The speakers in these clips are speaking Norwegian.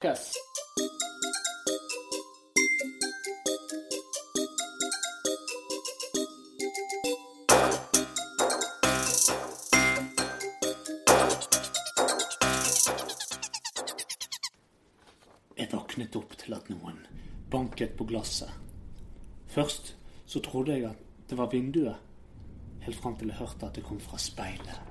Kuss. Jeg våknet opp til at noen banket på glasset. Først så trodde jeg at det var vinduet, helt fram til jeg hørte at det kom fra speilet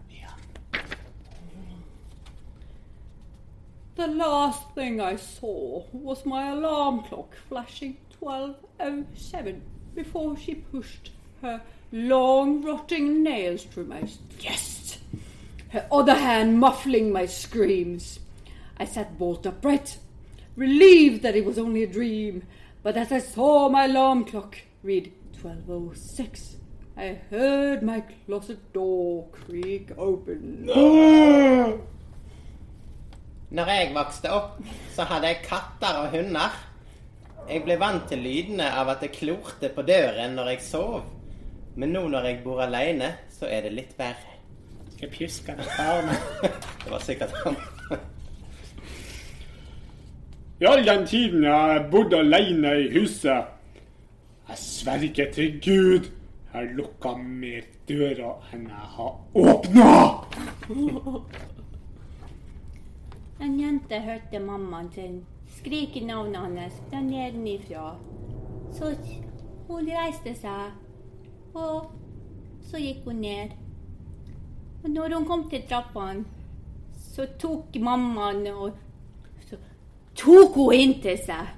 The last thing I saw was my alarm clock flashing 1207 before she pushed her long rotting nails through my chest. Her other hand muffling my screams. I sat bolt upright, relieved that it was only a dream. But as I saw my alarm clock read 1206, I heard my closet door creak open. Når jeg vokste opp, så hadde jeg katter og hunder. Jeg ble vant til lydene av at det klorte på døren når jeg sov. Men nå når jeg bor alene, så er det litt verre. Jeg pjusker på barnet. Det var sikkert han. I all den tiden jeg har bodd alene i huset, jeg sverger til Gud, jeg har lukka mer døra enn jeg har åpna. En jente hørte mammaen sin skrike navnet hans fra nedenifra. Så hun reiste seg, og så gikk hun ned. Og når hun kom til trappene, så tok mammaen og så tok hun inn til seg.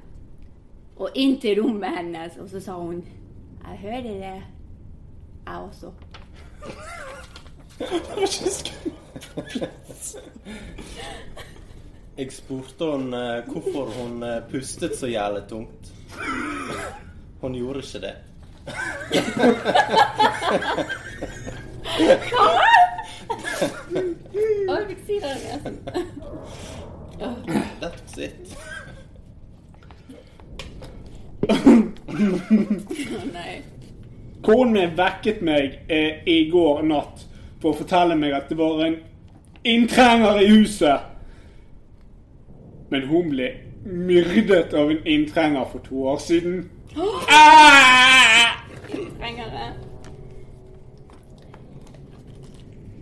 Og inn til rommet hennes, og så sa hun Jeg hører det, jeg også. Jeg spurte hun eh, hvorfor hun eh, pustet så jævlig tungt. Hun gjorde ikke det. Å, jeg fikk si det igjen. That's it. Å nei. Konen min vekket meg eh, i går natt for å fortelle meg at det var en inntrenger i huset. Men hun ble myrdet av en inntrenger for to år siden. Ah! Inntrengere.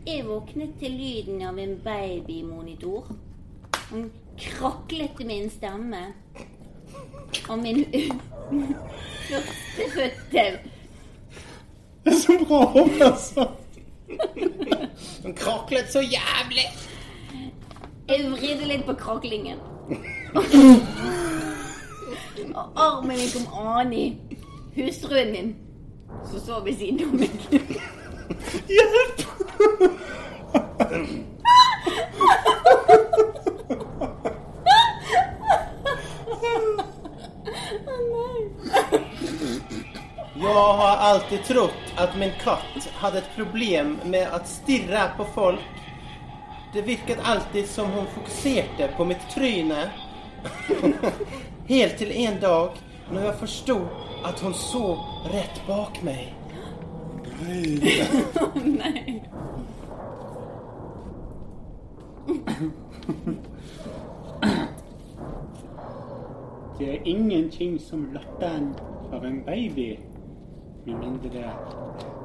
Jeg våknet til lyden av en babymonitor. Han kraklet med en stemme. Og min førstefødte Det er så bra oversatt. Hun kraklet så jævlig. Jeg vridde litt på kraklingen. Og armen min kom Ani, hustruen min, som sov ved siden av meg. Hjelp! Jeg har alltid trott at min katt hadde et problem med å stirre på folk. Det virket alltid som hun fokuserte på mitt tryne. Helt til en dag når jeg forsto at hun så rett bak meg. Nei. Det er ingenting som latteren av en baby, med mindre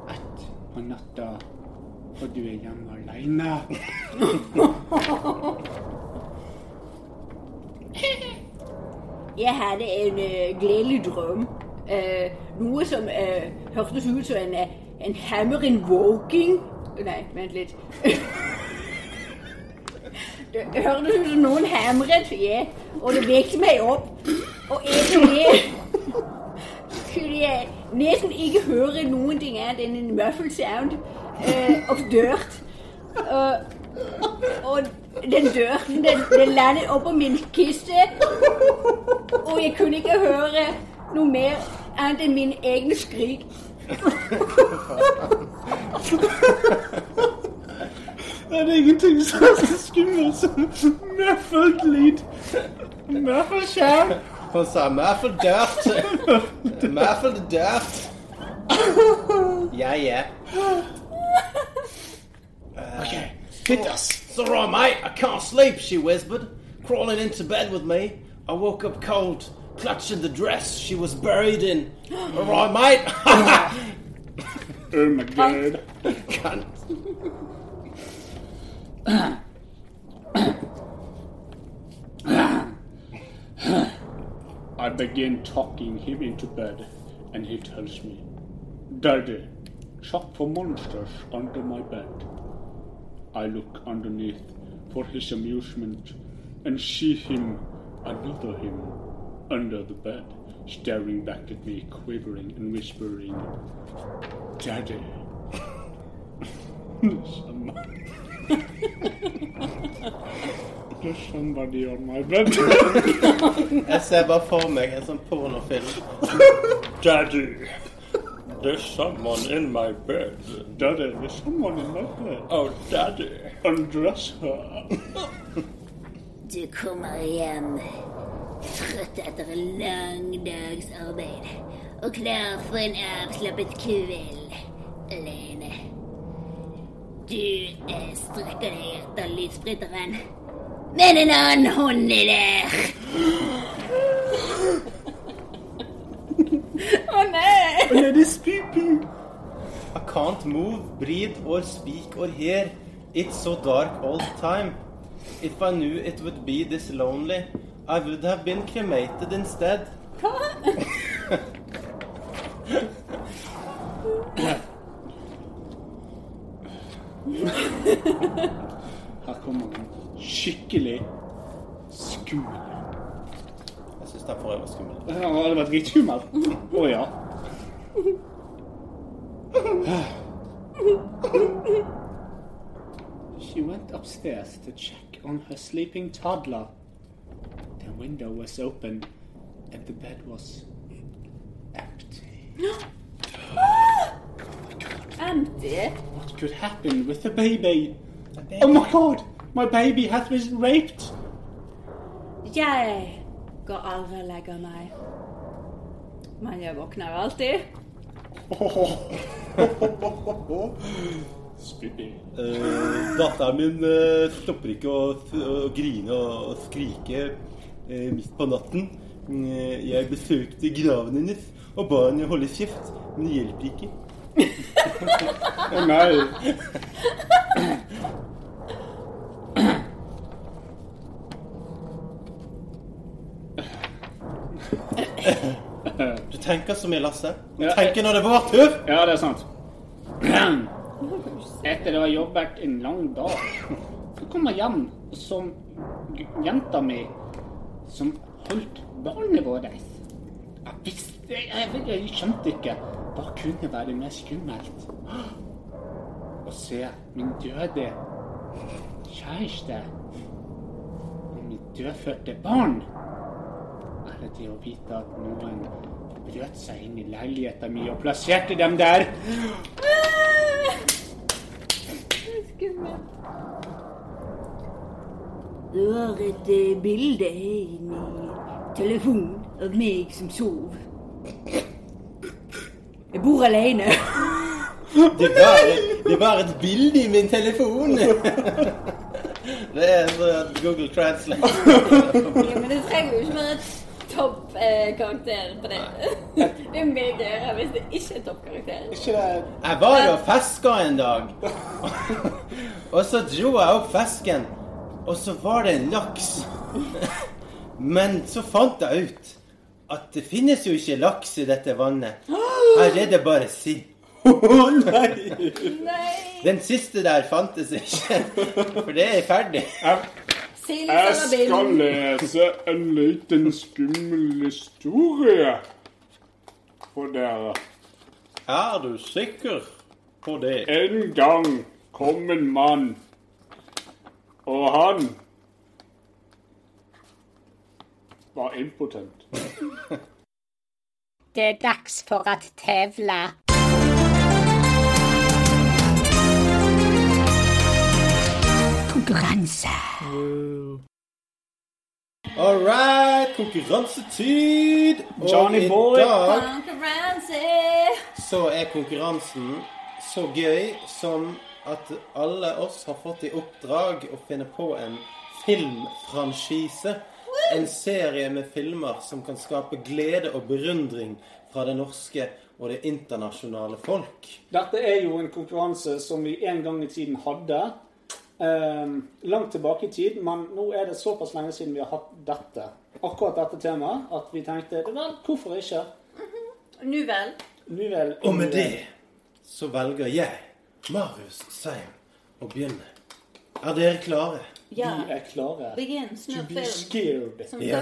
ett på natta og du er hjemme aleine. Jeg hadde en uh, gledelig drøm. Uh, noe som uh, hørtes ut som en, en hammer in walking Nei, vent litt. det hørtes ut som noen hamret ved, og det vekte meg opp. Og egentlig kunne jeg nesten ikke høre noen ting annet enn en muffled sound uh, og dørt. Uh, og den dørten, den, den landet oppå min kiste. Og jeg kunne ikke høre noe mer annet enn mine egne skrik. Det er ingenting som er så skummelt som. Møffelt sound. Hun sa Møffelt dirt'. Møffelt dirt. Ja, ja. Okay, hit us. Right, mate. I can't sleep, she whispered. crawling into bed with me. I woke up cold, clutching the dress she was buried in. All right, mate. Oh my god. Cunt. I begin talking him into bed, and he tells me, Daddy, shop for monsters under my bed. I look underneath for his amusement and see him, another him, under the bed, staring back at me, quivering and whispering, Daddy. There's somebody. There's somebody on my bed. Jeg ser bare for meg en sånn pornofilm. Daddy, there's someone in my bed. Daddy, there's someone in my bed. Oh, Daddy. Undress her. Du kommer hjem trøtt etter en lang dags arbeid og klar for en avslappet kveld alene. Du eh, strekker deg etter lysspruteren, men en annen hånd er der. Å nei! I can't move, breathe or speak or hear. It's so dark all the time. If I knew it would be this lonely, I would have been cremated instead. Her kommer en skikkelig skummel. Jeg syns den forrige var skummel. Ja, det var dritskummel. Å ja. She went upstairs to check on her sleeping toddler. The window was open and the bed was empty. Empty? What could happen with the baby? Oh my god! My baby has been raped! Jeg går aldri og legger meg. Men jeg våkner alltid. Eh, datteren min eh, stopper ikke å, å grine og skrike eh, midt på natten. Jeg besøkte graven hennes og ba henne holde kjeft, men det hjelper ikke. Å nei. Du tenker så mye, Lasse. Du Ja, tenker når det er vår tur. Ja, det er sant. Etter å ha jobbet en lang dag, så kom jeg hjem som jenta mi som holdt barnet vårt. Jeg visste jeg, jeg, jeg skjønte ikke hva kunne være mer skummelt. Å se min døde kjæreste og mitt dødfødte barn. Eller det å vite at noen brøt seg inn i leiligheten min og plasserte dem der. Skummelt. Du har et eh, bilde inni telefonen av meg som sov. Jeg bor alene. Det var, det var et bilde i min telefon. Det er sånn Google Translate. Ja, men det trenger jo ikke være toppkarakter på det. Det er mye gøyere hvis det ikke er toppkarakter. Jeg var og fiska en dag. Og så dro jeg opp fisken, og så var det en laks. Men så fant jeg ut at det finnes jo ikke laks i dette vannet. Her er det bare sild. Nei! Den siste der fantes ikke, for det er ferdig. Jeg skal lese en liten skummel historie for dere. Er du sikker på det? En gang kom en mann, og han var impotent. Det er dags for att tevle. Konkurranse. All right, konkurransetid. Og Johnny i dag så er konkurransen så gøy som at alle oss har fått i oppdrag å finne på en filmfranchise. En serie med filmer som kan skape glede og beundring fra det norske og det internasjonale folk. Dette er jo en konkurranse som vi en gang i tiden hadde. Eh, langt tilbake i tid, men nå er det såpass lenge siden vi har hatt dette. Akkurat dette temaet at vi tenkte vel, hvorfor ikke? Nu vel. Nu vel, Og med det så velger jeg, Marius Seim, å begynne. Er dere klare? Ja. Vi er klare. Begin To snurr be film scared. som Ja.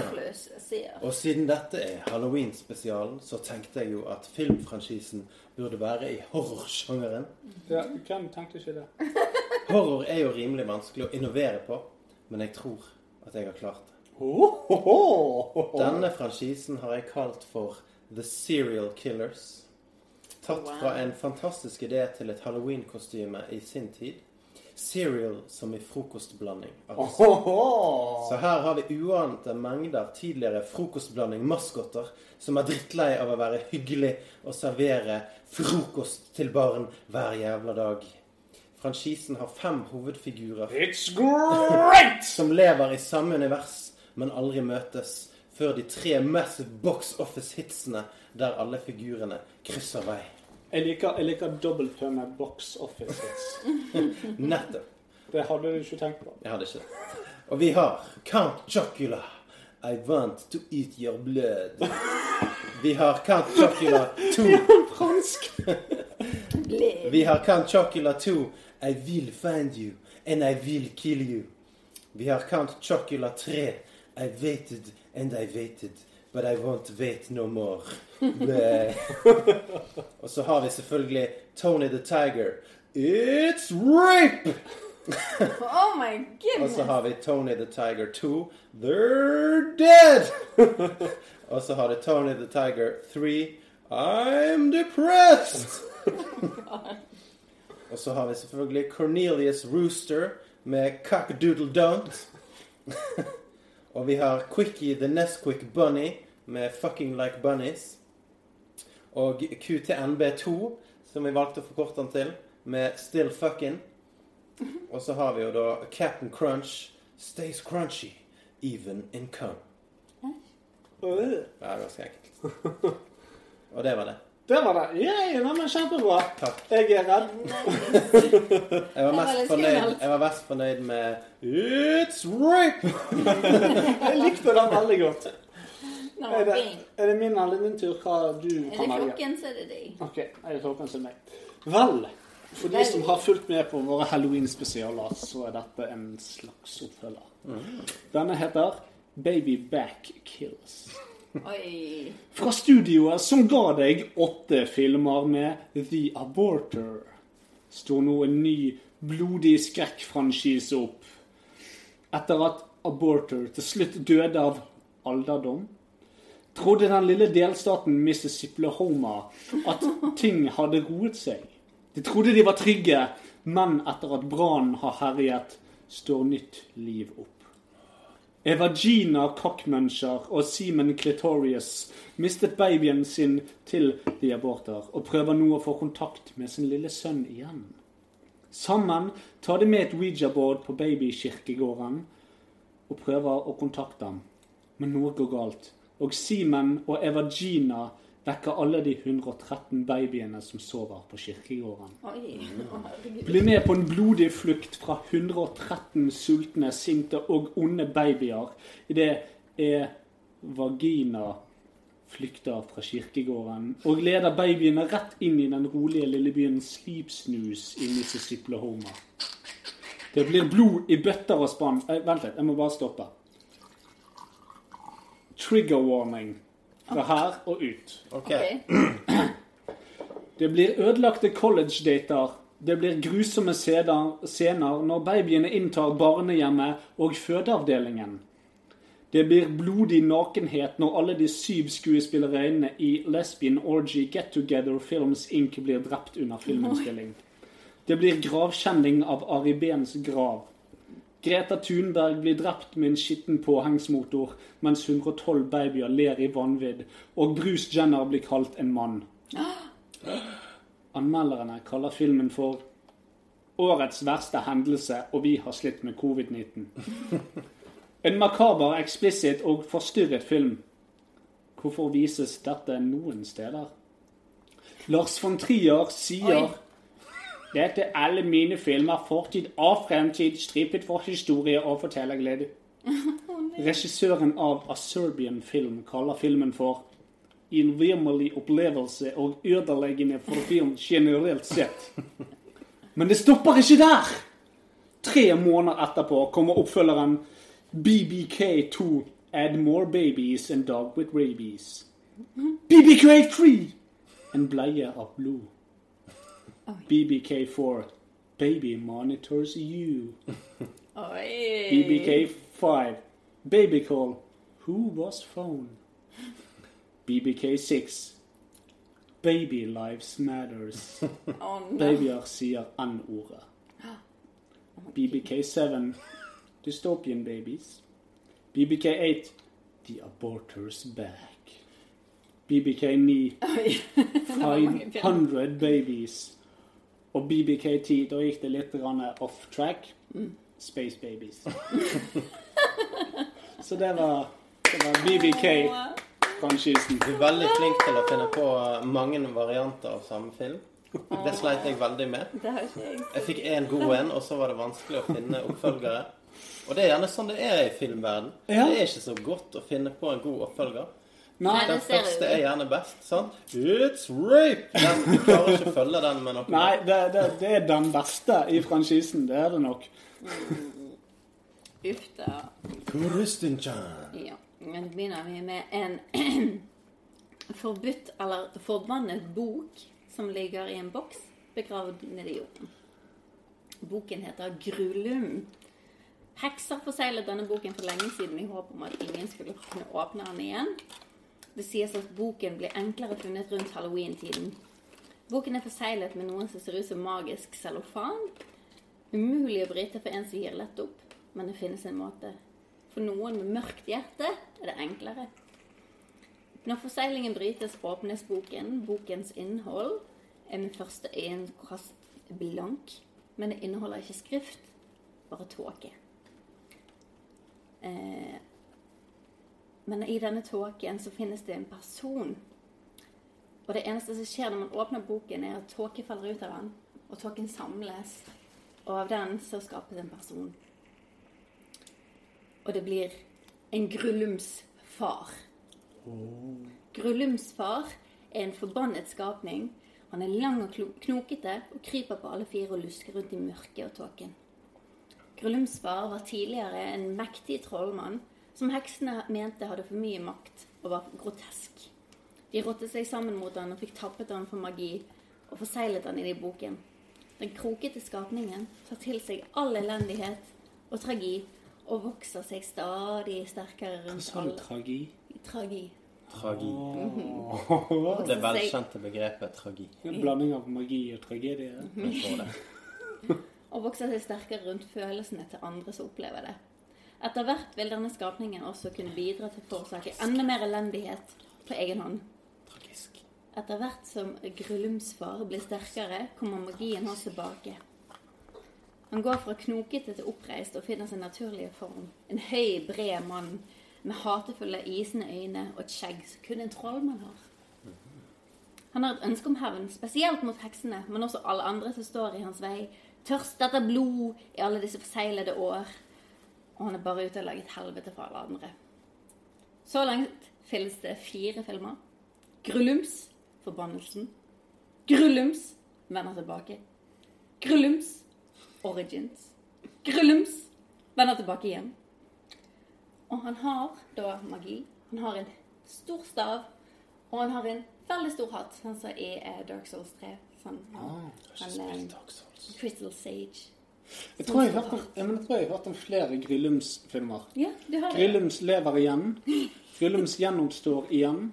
Ser. Og siden dette er Halloween-spesialen, så tenkte jeg jo at filmfranchisen burde være i horrorsjangeren. Ja, hvem tenkte ikke det? Horror er jo rimelig vanskelig å innovere på, men jeg tror at jeg har klart det. Denne franchisen har jeg kalt for The Serial Killers. Tatt fra en fantastisk idé til et halloween-kostyme i sin tid. Cereal som i frokostblanding. Altså. Så her har vi uante mengder tidligere frokostblanding-maskotter som er drittlei av å være hyggelig og servere frokost til barn hver jævla dag. Franchisen har fem hovedfigurer som lever i samme univers, men aldri møtes, før de tre massive box office-hitsene der alle figurene krysser vei. Jeg liker, jeg liker dobbeltpunnet box office hits. Nettopp. Det hadde du ikke tenkt på. Jeg hadde ikke. Og vi har Count Chocula. I want to eat your blood. Vi har Count Chocula 2. Fransk! Vi har Count Chocula 2. I will find you, and I will kill you. We are Count Chocula 3. I waited and I waited, but I won't wait no more. Og så har vi selvfølgelig Tony the Tiger. It's rape! Oh my Og goodness! så har vi Tony the Tiger 2. They're dead! Og så har vi Tony the Tiger 3. I'm depressed! Og så har vi selvfølgelig Cornelius Rooster med Cock-Doodle Don't. Og vi har Quickie the Nesquik Bunny med Fucking Like Bunnies. Og QTNB2, som vi valgte å forkorte den til, med Still Fucking. Og så har vi jo da Captain Crunch stays crunchy even in cum. Ja, det var ganske enkelt. Og det var det. Det var det. Yeah, nei, men kjempebra. Takk. Jeg er redd. Jeg var, var mest fornøyd, jeg var mest fornøyd med It's rape! Jeg likte den veldig godt. Nå, Er det, er det min eller din tur hva du Er det kan velge? klokken, så er det deg. Ok, er det klokken så er meg. Vel, for de som har fulgt med på våre Halloween-spesialer, så er dette en slags oppfølger. Denne heter Baby Back Kills. Fra studioet som ga deg åtte filmer med The Aborter, står nå en ny blodig skrekkfranchise opp. Etter at Aborter til slutt døde av alderdom, trodde den lille delstaten Mississippi-Homa at ting hadde roet seg. De trodde de var trygge, men etter at brannen har herjet, står nytt liv opp. Evagina Cockmuncher og Seaman Clitorius mistet babyen sin til de Aborter og prøver nå å få kontakt med sin lille sønn igjen. Sammen tar de med et Ouija-board på babykirkegården og prøver å kontakte ham. Men noe går galt, og Seaman og Evagina vekker alle de 113 babyene som sover på kirkegården. Oi. Å. Bli med på en blodig flukt fra 113 sultne, sinte og onde babyer idet er vagina flykter fra kirkegården og leder babyene rett inn i den rolige lille byen Sleep Snooze i Mississippi-Lahoma. Det blir blod i bøtter og spann. Eh, vent litt, jeg må bare stoppe. Trigger warning. Fra her og ut. Ok. Ok. Det blir ødelagte college-dater. Det blir grusomme scener scener når babyene inntar barnehjemmet og fødeavdelingen. Det blir blodig nakenhet når alle de syv skuespillerinnene i Lesbian Orgy Get Together Films Inc. blir drept under filminnspilling. Det blir gravkjenning av Ari Bens grav. Greta Thunberg blir drept med en skitten påhengsmotor, mens 112 babyer ler i vanvidd, og Bruce Jenner blir kalt en mann. Anmelderne kaller filmen for årets verste hendelse, og vi har slitt med covid-19. En makaber, eksplisitt og forstyrret film. Hvorfor vises dette noen steder? Lars von Trier sier Oi. Dette er alle mine filmer, fortid og fremtid, strippet for historie og fortellerglede. Regissøren av A Serbian Film kaller filmen for en virmelig opplevelse og ødeleggende for film generelt sett. Men det stopper ikke der! Tre måneder etterpå kommer oppfølgeren BBK2 Add More Babies and Dog with Rabies. BBK3 En bleie av blod. BBK4 Baby Monitors You. Oi. BBK5 Baby Call Who Was Phone. BBK6 Baby Lives Matters. Å, nei. Babyer sier N-ordet. BBK7 Dystopian Babies. BBK8 The Aborter's Back. BBK9 500 Babies. Og BBK10, da gikk det litt off track. Space Babies. Så det var, det var BBK-franchisen. Du er veldig flink til å finne på mange varianter av samme film. Det sleit jeg veldig med. Jeg fikk én god en, og så var det vanskelig å finne oppfølgere. Og det er gjerne sånn det er i filmverden. Det er ikke så godt å finne på en god oppfølger. Nei, Den første er gjerne best. sant? It's rape! Den, du klarer ikke å følge den med noe. nei det, det, det er den beste i franchisen. Det er det nok. Uff da. Kristin-chan. Ja, men begynner vi med en forbudt eller forbannet bok som ligger i en boks begravd nede i jorden. Boken heter Grulum. Hekser forseglet denne boken for lenge siden i håp om at ingen skulle kunne åpne den igjen. Det sies at boken blir enklere funnet rundt halloween-tiden. Boken er forseglet med noen som ser ut som magisk cellofan. Umulig å bryte for en som gir lett opp, men det finnes en måte. For noen med mørkt hjerte er det enklere. Når forseglingen brytes, åpnes boken. Bokens innhold er med første øyekast blank, men det inneholder ikke skrift, bare tåke. Eh, men i denne tåken så finnes det en person. Og det eneste som skjer når man åpner boken, er at tåke faller ut av den, og tåken samles. Og av den så skapes en person. Og det blir en grullumsfar. Grullumsfar Grullums er en forbannet skapning. Han er lang og knokete og kryper på alle fire og lusker rundt i mørket og tåken. Grullumsfar var tidligere en mektig trollmann som heksene mente hadde for mye makt og var grotesk. De rottet seg sammen mot han og fikk tappet han for magi og forseglet han inn i boken. Den krokete skapningen tar til seg all elendighet og tragi og vokser seg stadig sterkere rundt Sa du alle tragi? Tragi. Tragi. Oh. Det velkjente begrepet tragi. En blanding av magi og tragedie. Jeg tror det. og vokser seg sterkere rundt følelsene til andre som opplever det. Etter hvert vil denne skapningen også kunne bidra til å forårsake enda mer elendighet på egen hånd. Tragisk. Etter hvert som Grullums far blir sterkere, kommer magien hans tilbake. Han går fra knokete til oppreist og finner sin naturlige form. En høy, bred mann med hatefulle, isende øyne og et skjegg som kun en trollmann har. Han har et ønske om hevn, spesielt mot heksene, men også alle andre som står i hans vei. Tørst etter blod i alle disse forseglede år. Og han er bare ute og lager et helvete for alle andre. Så langt finnes det fire filmer. Grullums Forbannelsen. Grullums Vender tilbake. Grullums Origins. Grullums Vender tilbake igjen. Og han har da magi. Han har en stor stav. Og han har en veldig stor hatt, sånn som i eh, Dark Souls 3. Sånn, han, er Crystal Sage. Jeg tror jeg har hørt om, ja, men jeg tror jeg har hørt om flere Grillums-filmer. Ja, det har jeg. Grillums lever igjen. Grillums gjennomstår igjen.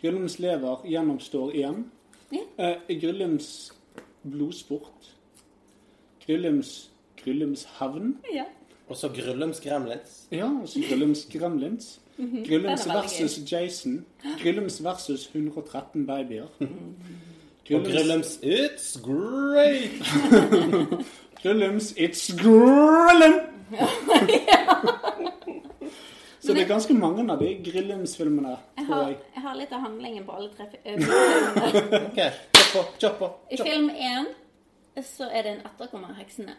Grillums lever gjennomstår igjen. Ja. Eh, Grillums blodsport. Grillums Grillums hevn. Ja. Og så Grillums Gremlins. Ja, og så Grillums Gremlins. Grillums er veldig versus Jason. Grillums versus 113 babyer. Og Grillums It's great! Grillums It's Grillum! Så det er ganske mange av de Grillums-filmene, tror jeg. jeg har litt av handlingen på alle tre eh, filmene. Ok, kjør på, kjør på. I film én så er det en etterkommer av heksene.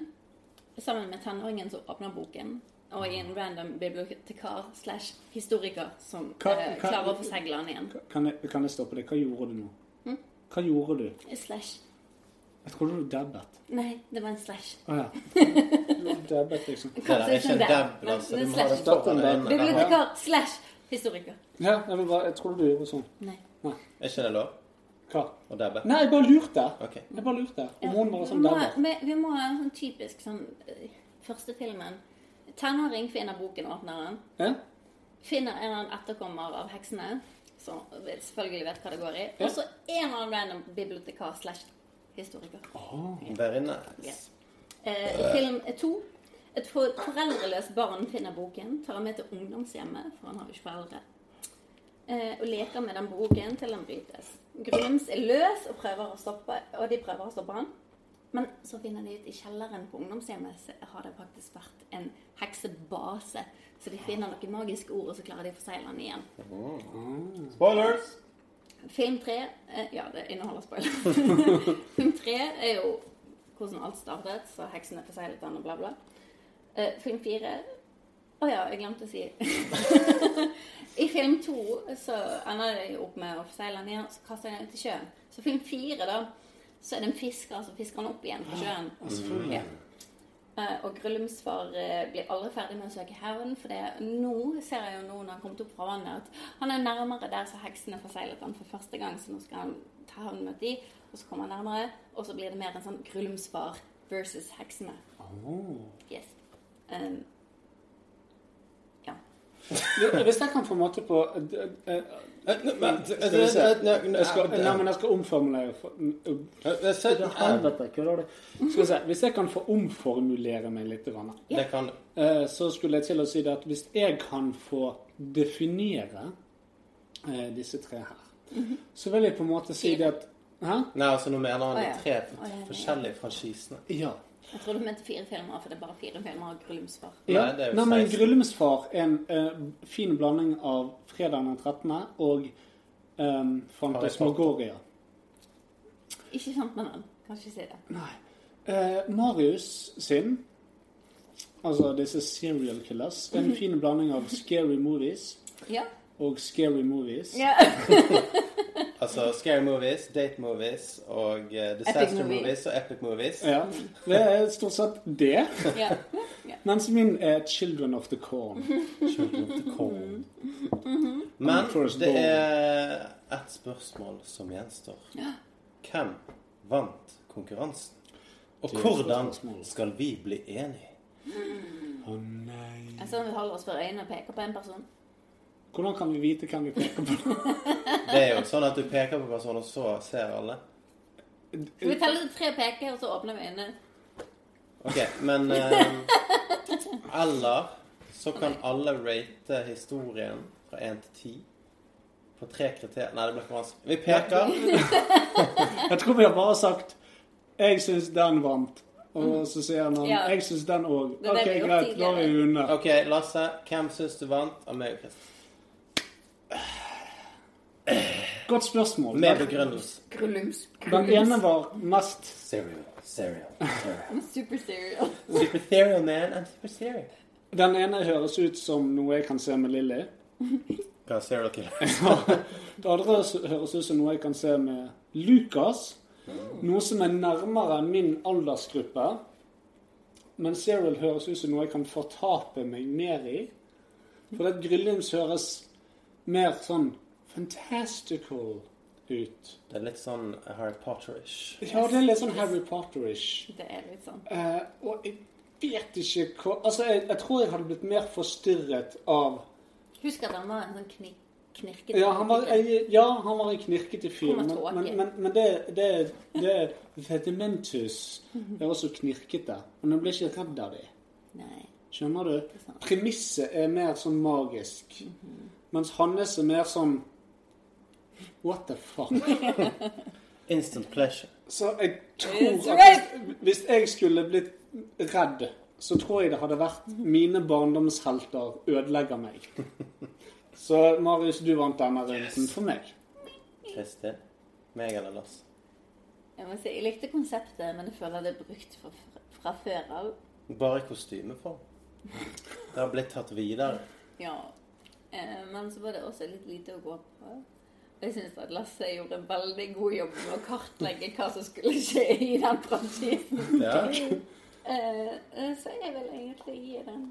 Sammen med tenåringen som åpner boken. Og i en random bibliotekar slash historiker som Hva- eh, hva- klarer å forsegle den igjen. Kan jeg, kan jeg stoppe deg? Hva gjorde du nå? Hm? Hva gjorde du? Slash. Jeg trodde du dabbet. Nei, det var en slash. Å ja. Du dabbet, liksom. Det er ikke en dab, altså. Du må ha det slash. foran øynene. Bibliotekar slash historiker. Ja, jeg, vil bare, jeg trodde du gjorde sånn. Nei. Er ikke det lov Hva? å dabbe? Nei, jeg bare lurte. Okay. Jeg bare lurte. Om hun var sånn dabber. vi, vi må ha en sånn typisk sånn eh, Første filmen. Tenåring finner boken, åpner den. Ja? finner en eller annen etterkommer av heksene, som selvfølgelig vet hva det går i, Ja. og så en eller annen random bibliotekar slash historiker. Very nice. Eh, I film to et foreldreløst barn finner boken, tar han med til ungdomshjemmet, for han har jo ikke foreldre, eh, og leker med den boken til den brytes. Grums er løs og, stoppe, og de prøver å stoppe han. Men så finner de ut i kjelleren på ungdomshjemmet så har det faktisk vært en heksebase. Så de finner noen magiske ord, og så klarer de å forsegle den igjen. Spoilers! Film tre eh, Ja, det inneholder spoiler. film tre er jo hvordan alt startet, så heksene forseglet den og bla, bla. Eh, film fire Å ja, jeg glemte å si I film to så ender de opp med å forsegle den igjen, så kaster de den ut i sjøen. Så film fire, da, så er det en fisker som fisker den opp igjen fra sjøen. Ja. Eh, og Grullumsfar far blir aldri ferdig med å søke hevn, for det, nå ser jeg jo nå når han kommer opp fra vannet, at han er nærmere der så heksene forseglet han for første gang, så nå skal han ta hevn mot de, og så kommer han nærmere, og så blir det mer en sånn Grullumsfar versus heksene. Yes. Um. Hvis jeg kan få måte på jeg skal, eh, Nei, men jeg skal omformulere for, eh, eh. Hvis jeg kan få omformulere meg litt, eh, så skulle jeg til å si det at hvis jeg kan få definere disse tre her, så vil jeg på en måte si det at Hæ? Nei, altså nå mener han de tre forskjellige franchisene. Ja. Jeg tror du mente fire filmer, for det er bare fire filmer av Grullumsfar. ja. Nei, men 16. Grullumsfar er en uh, fin blanding av Fredag den 13. og um, Fantasmagoria. Ikke kjent med den. Kan ikke si det. Nei. Uh, Marius sin, altså disse serial killers, er en fin blanding av scary movies Ja. og scary movies. ja. Altså Scary Movies, Date Movies og eh, Disaster movie. Movies og Epic Movies. Ja, det er stort sett det. ja. Mens min er Children of the Corn. Children of the Corn. Men det er ett spørsmål som gjenstår. Hvem vant konkurransen? Og hvordan skal vi bli enige? Å nei. Jeg ser vi holder oss for øynene og peker på en person. Hvordan kan vi vite hvem vi peker på? Det er jo sånn at du peker på personen, og så ser alle. Skal vi telle til tre peker, og så åpner vi øynene? Ok, men eh, Eller så kan alle rate historien fra 1 til 10 på tre kriterier. Nei, det blir for vanskelig. Vi peker. Jeg tror vi har bare sagt 'Jeg syns den vant'. Og så sier han Ja. 'Jeg syns den òg'. Ok, greit, da er vi under. Ok, Lasse. Hvem syns du vant av meg og Kristian? Godt spørsmål. Med begrunnelse. Grullums. Den ene var mest Serial. Serial. serial. Super serial. Super serial, man. I'm super serial. Den ene høres ut som noe jeg kan se med Lilly. Hva er serial killer? Det andre høres ut som noe jeg kan se med Lucas. Noe som er nærmere min aldersgruppe. Men Serial høres ut som noe jeg kan fortape meg mer i. For det Gryllings høres mer sånn fantastical ut. Det er litt sånn Harry Potter-ish. Ja, det er litt sånn Harry Potter-ish. Det er litt sånn. Uh, og jeg vet ikke hva Altså, jeg, jeg tror jeg hadde blitt mer forstyrret av Husk at han var en sånn kni knirkete Ja, han var, jeg, ja, han var en knirkete fyr, men, men, men, men det, det, det Vedimentus er også knirkete. Og jeg blir ikke redd av. Nei. Skjønner du? Premisset er mer sånn magisk. Mens Hannes er mer sånn What the fuck? Instant pleasure. Så jeg tror at hvis, hvis jeg skulle blitt redd, så tror jeg det hadde vært mine barndomshelter ødelegger meg. Så Marius, du vant denne runden for meg. Kristin? Meg eller Lars? Jeg må si, jeg likte konseptet, men jeg føler det er brukt fra, fra før av. Bare i kostymeform. Det har blitt tatt videre. Ja. Eh, men så var det også litt lite å gå på. Jeg syns at Lasse gjorde en veldig god jobb med å kartlegge hva som skulle skje i den praksisen. Ja. Eh, eh, så jeg vil egentlig gi den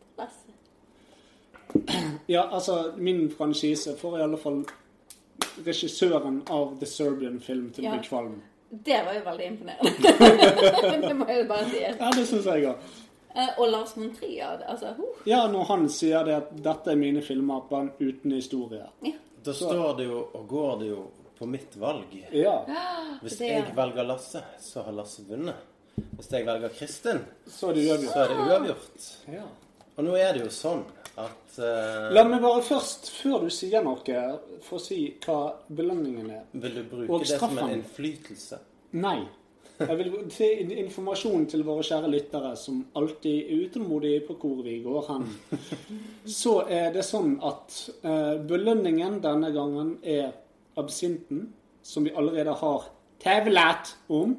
til Lasse. Ja, altså, min franchise får i alle fall regissøren av The Serbian Film til å bli kvalm. Det var jo veldig imponerende. det må jeg bare si. Ja, det syns jeg òg. Eh, og Lars von Trier, altså uh. Ja, når han sier det at dette er mine filmer, bare uten historie. Da står det jo og går det jo på mitt valg. Ja. Hvis Det- jeg velger Lasse, så har Lasse vunnet. Hvis jeg velger Kristin, Så er det uavgjort. er det uavgjort. Ja. Og nå er det jo sånn at uh... La meg bare først, før du sier noe, få si hva belønningen er. Vil du bruke det som en innflytelse? Nei. Jeg vil gi informasjon til våre kjære lyttere som alltid er utålmodige på hvor vi går hen. Så er det sånn at eh, belønningen denne gangen er absinten, som vi allerede har tevlet om.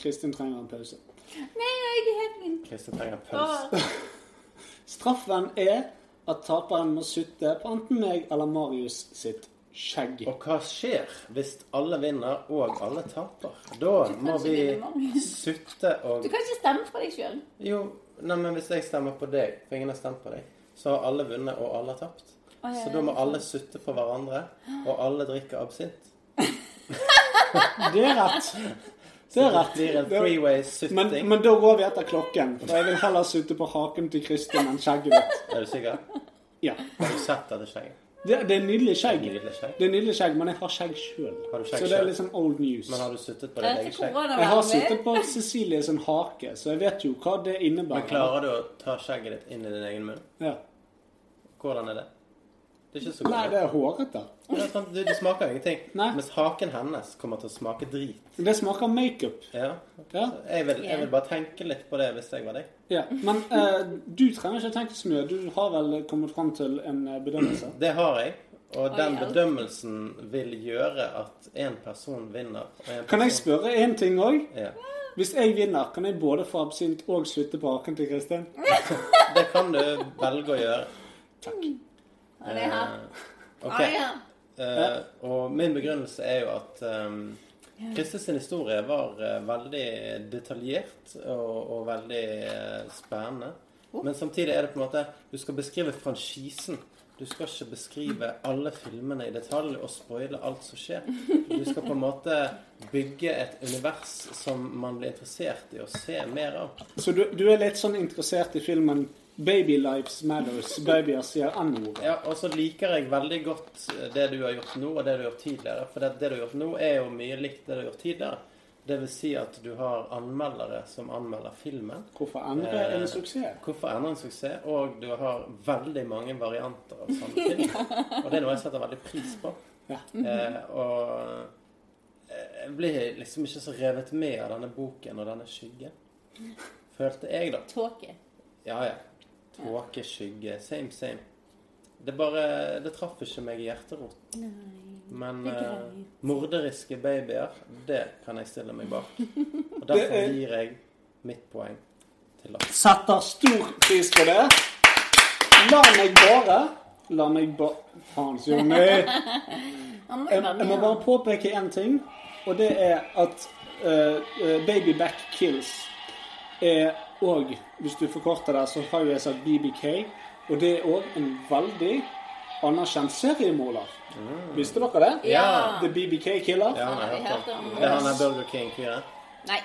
Kristin trenger en pause. Nei, jeg er helt min. Kristin trenger en pause. Straffen er at taperen må sutte på enten meg eller Marius sitt skjegg. Og hva skjer hvis alle vinner og alle taper? Da må vi sutte og Du kan ikke stemme for deg sjøl. Jo, nei, men hvis jeg stemmer på deg, for ingen har stemt på deg, så har alle vunnet og alle har tapt. Oh, ja, Så da må alle sutte på hverandre, og alle drikker absint. Det er rett. Det er rett. Det blir en Det- freeway Men, men da går vi etter klokken. For jeg vil heller sutte på haken til Kristin enn skjegget ditt. Er du sikker? Ja. Har du sett dette skjegget? Det, det er nydelig skjegg. Nydelig skjegg. Det er nydelig skjegg, men jeg har skjegg sjøl. Har du skjegg Så det er litt sånn old news. Men har du suttet på ditt eget skjegg? Jeg har sittet på Cecilie sin hake, så jeg vet jo hva det innebærer. Men klarer du å ta skjegget ditt inn i din egen munn? Ja. Hvordan er det? Det er ikke så Nei, det er hårete. Det, det, det smaker ingenting. Nei. Mens haken hennes kommer til å smake drit. Det smaker makeup. Ja. Ja. Jeg vil, jeg vil bare tenke litt på det hvis jeg var deg. ja. Men eh, du trenger ikke tenke så mye. Du har vel kommet fram til en eh, bedømmelse? Det har jeg. Og den bedømmelsen vil gjøre at én person vinner. Og en Kan jeg spørre én ting òg? Ja. Hvis jeg vinner, kan jeg både få absint og slutte på haken til Kristin? Det kan du velge å gjøre. Ja, Eh, ok. Å. Eh, og min begrunnelse er jo at um, Kristus sin historie var eh, veldig detaljert og, og veldig spennende. Men samtidig er det på en måte Du skal beskrive franchisen. Du skal ikke beskrive alle filmene i detalj og spoile alt som skjer. Du skal på en måte bygge et univers som man blir interessert i å se mer av. Så du, du er litt sånn interessert i filmen 'Baby Lives Matters'. Babyer sier N-ordet. Ja, og så liker jeg veldig godt det du har gjort nå, og det du har gjort tidligere. For det, det du har gjort nå, er jo mye likt det du har gjort tidligere. Det vil si at du har anmeldere som anmelder filmen. Hvorfor endre en suksess? Hvorfor endre en suksess? Og du har veldig mange varianter av samme film. Og det er noe jeg setter veldig pris på. Ja. Eh, og eh, jeg blir liksom ikke så revet med av denne boken og denne skyggen. Følte jeg, da. Tåke. Ja, ja. Tåke, skygge, same, same. Det bare Det traff ikke meg i hjerterot. Nei. Men eh, greit. morderiske babyer, det kan jeg stille meg bak. Og derfor er- gir jeg mitt poeng til Lars. Setter stor pris på det. La meg bare La meg bare Faen, Jonny. Jeg, jeg må bare påpeke én ting, og det er at uh, uh, Baby Back Kills er òg Hvis du forkorter det, så har jo jeg sagt BBK. Og det er òg en veldig anerkjent seriemorder. Visste dere det? Ja. The BBK Killer? Ja, han har hørt om. Det er han er Burger King-fyren. Nei.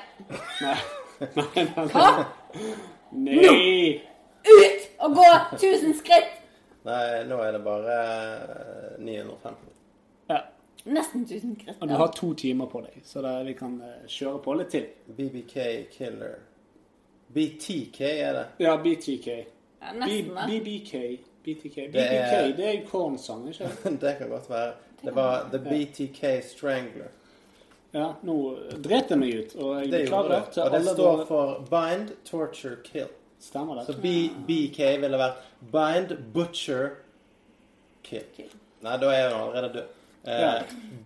Nei. Nei, nei, nei. Nei. Ut og gå 1000 skritt! Nei, nå er det bare eh, 950. Ja. Nesten 1000 skritt. Og du har to timer på deg, så da vi kan eh, kjøre på litt til. BBK Killer. BTK er det. Ja, BTK. Ja, B nesten, da. BBK. BTK. Det BBK, er- det er en kornsang, ikke sant? det kan godt være. Det var The BTK Strangler. Ja, nå dret jeg meg ut, og jeg Det gjorde beklager det. til Og det står for bind, torture, kill. Stemmer Så det? B, BK ville vært bind, butcher, kill. Nei, da er han allerede død. Eh, Ja.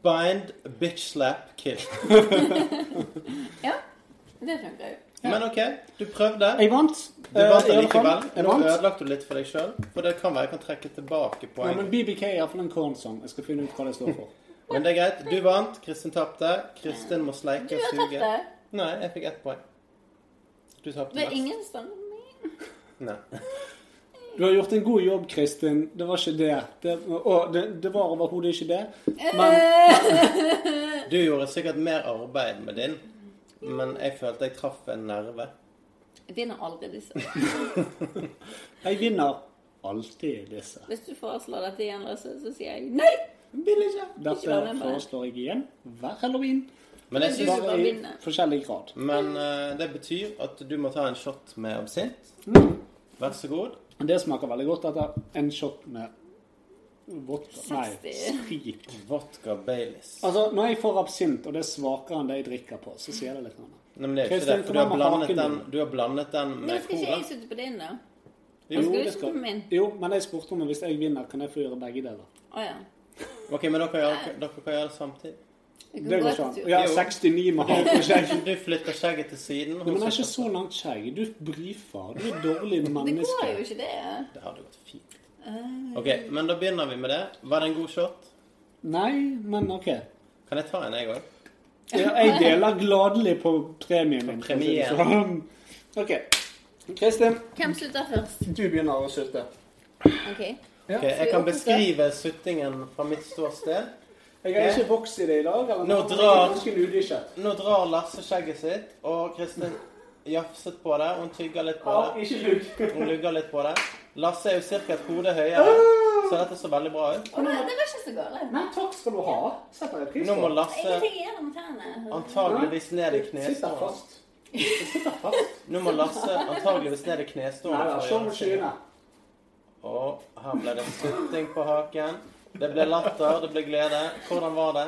Bind, bitch slap, kill. Ja, det funker jo. Men OK, du prøvde. Jeg vant. Du vant eh, likevel allikevel. Nå ødelagte du litt for deg sjøl. For det kan være jeg kan trekke tilbake Ja, poeng. men BBK er iallfall en kornsang. Jeg skal finne ut hva det står for. Men det er greit. Du vant. Kristin tapte. Kristin må sleike Du og har tatt suge. det. Nei, jeg fikk ett poeng. Du tapte Det er mest. ingen stemning. Nei. Du har gjort en god jobb, Kristin. Det var ikke det. det og det, det var overhodet ikke det. Men Du gjorde sikkert mer arbeid med din, men jeg følte jeg traff en nerve. Jeg vinner aldri disse. jeg vinner alltid disse. Hvis du foreslår dette igjen, så, så sier jeg nei! Vil ikke. Dette ikke det. foreslår jeg igjen hver halloween. Men, jeg Du synes, bare i forskjellig grad. men uh, det betyr at du må ta en shot med absint. Vær så god. Det smaker veldig godt dette. en shot med vodka Nei, sprit. Vodka Baileys. Altså, når jeg får absint, og det er svakere enn det jeg drikker på, så sier det litt annet. Nei, men det er ikke det, for du har, blandet den, du har blandet den Men med skal ikke jeg sitte på din, da? Jo, skal du på min? jo, men jeg spurte om hvis jeg vinner, kan jeg få gjøre begge deler. Oh, ja. Ok, men dere, kan gjøre- dere kan gjøre det samtidig. Det går ikke an. Ja, 69 med og skjegg. Du flytter skjegget til siden. Men det er ikke så langt skjegg. Du brifer. Du er dårlig menneske. Det går jo ikke, det. Det hadde gått fint. Eh, Ok, men da begynner vi med det. Var det en god shot? Nei, men OK. Kan jeg ta en, jeg òg? Ja, jeg deler gladelig på premien min. Premien. premien. OK. Kristin, Hvem slutter først? du begynner å sulte. OK. Ja. Ok, jeg kan beskrive suttingen fra mitt ståsted. Jeg har ikke vokst i det i dag. Eller Nå drar-. Nå drar Lasse skjegget sitt, og Kristin jafset på det. Hun tygger litt på det. Hun lugger litt på det. Lasse er jo ca. et hode høyere, så dette så veldig bra ut. Å, nei, det var ikke så galt. Nei, takk skal du ha. Setter jeg pris Nå må på. Lasse Ingenting gjennom tærne. antageligvis ned i Sitter knestående. fast. Nå må Lasse antageligvis ned i Nei, knestående. da, for å se gjøre det. skyene. Og her ble det sutting på haken. Det ble latter, det ble glede. Hvordan var det?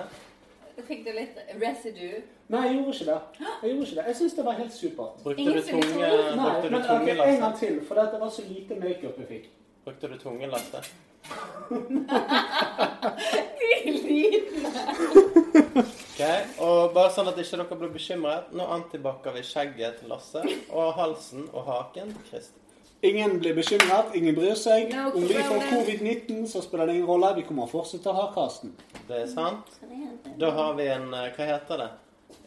Fikk du litt residue? Nei, jeg gjorde ikke det. Jeg gjorde ikke det. Jeg syns det var helt supert. Brukte du tunge. Nei, brukte du men ok, tunge en gang til, for det var så lite makeup jeg fikk. Brukte du tunge Lasse? Ok, og bare sånn at ikke dere blir bekymret. Nå antibakker vi skjegget til Lasse og halsen og haken til Kristin. Ingen blir bekymret, ingen bryr seg. No Om vi får covid-19, så spiller det ingen rolle. Vi kommer fortsatt fortsette å ha casten. Det er sant. Da har vi en eh, Hva heter det?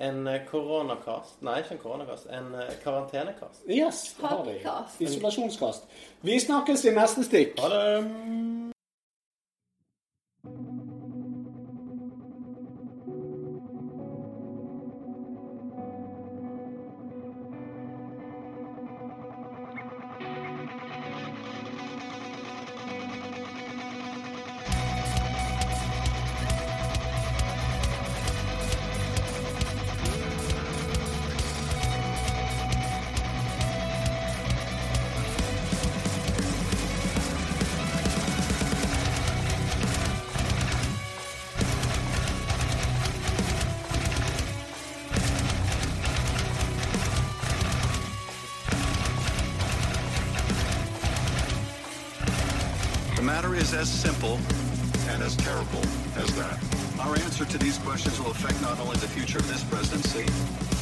En eh, koronakast? Nei, ikke en koronakast. En eh, karantenekast. Yes, det har vi. Isolasjonskast. Vi snakkes i neste stikk. Ha det! As simple and as terrible as that. Our answer to these questions will affect not only the future of this presidency,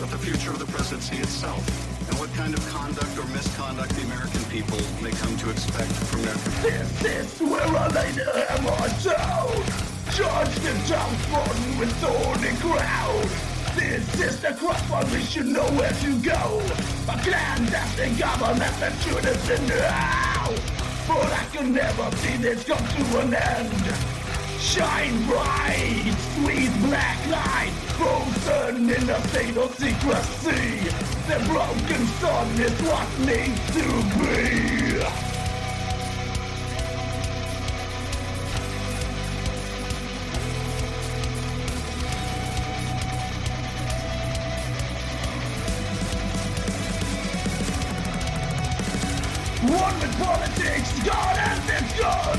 but the future of the presidency itself, and what kind of conduct or misconduct the American people may come to expect from their president? This is where I lay the hammer down. Judge the downtrodden with thorny crown. This is the crossroad, we should know where to go. A clandestine government that should have been now. But I can never see this come to an end. Shine bright, sweet black light, frozen in a state of secrecy. The broken sun is what needs to be. One with politics, God and its gun.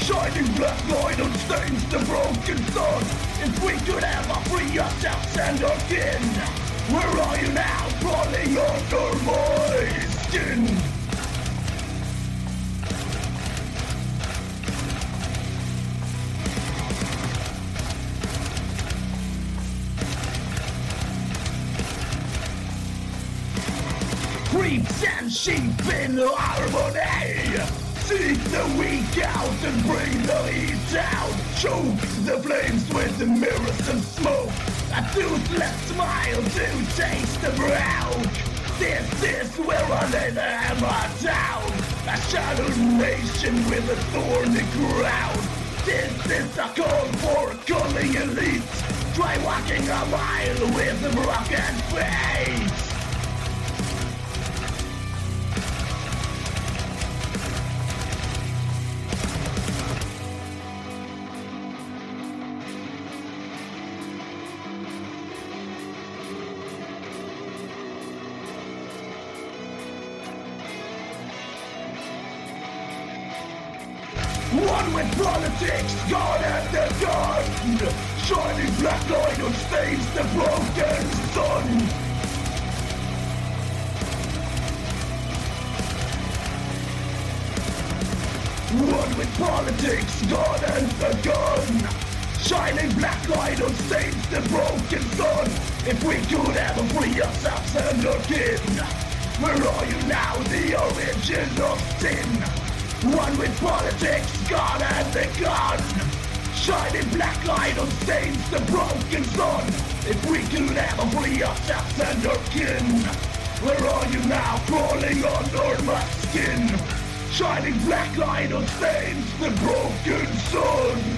Shining black light on stains the broken sun. If we could ever free ourselves and our kin, where are you now, crawling under my skin? Creeps and sheep in harmony. Seek the weak out and bring the heat down. Choke the flames with the mirrors and smoke. A toothless smile to taste the brown. This is where I lay the hammer down. A shattered nation with a thorny crown. This is a call for calling elite. Try walking a mile with a broken face. One with politics, God and the gun. Shining black light on stains the broken sun. One with politics, God and the gun. Shining black light on stains the broken sun. If we could ever free ourselves and kin, where are you now, the origin of sin? One with politics, God and the gun. Shining black light on stains the broken sun. If we could ever free ourselves and our kin, where are you now, crawling under my skin? Shining black light on stains the broken sun.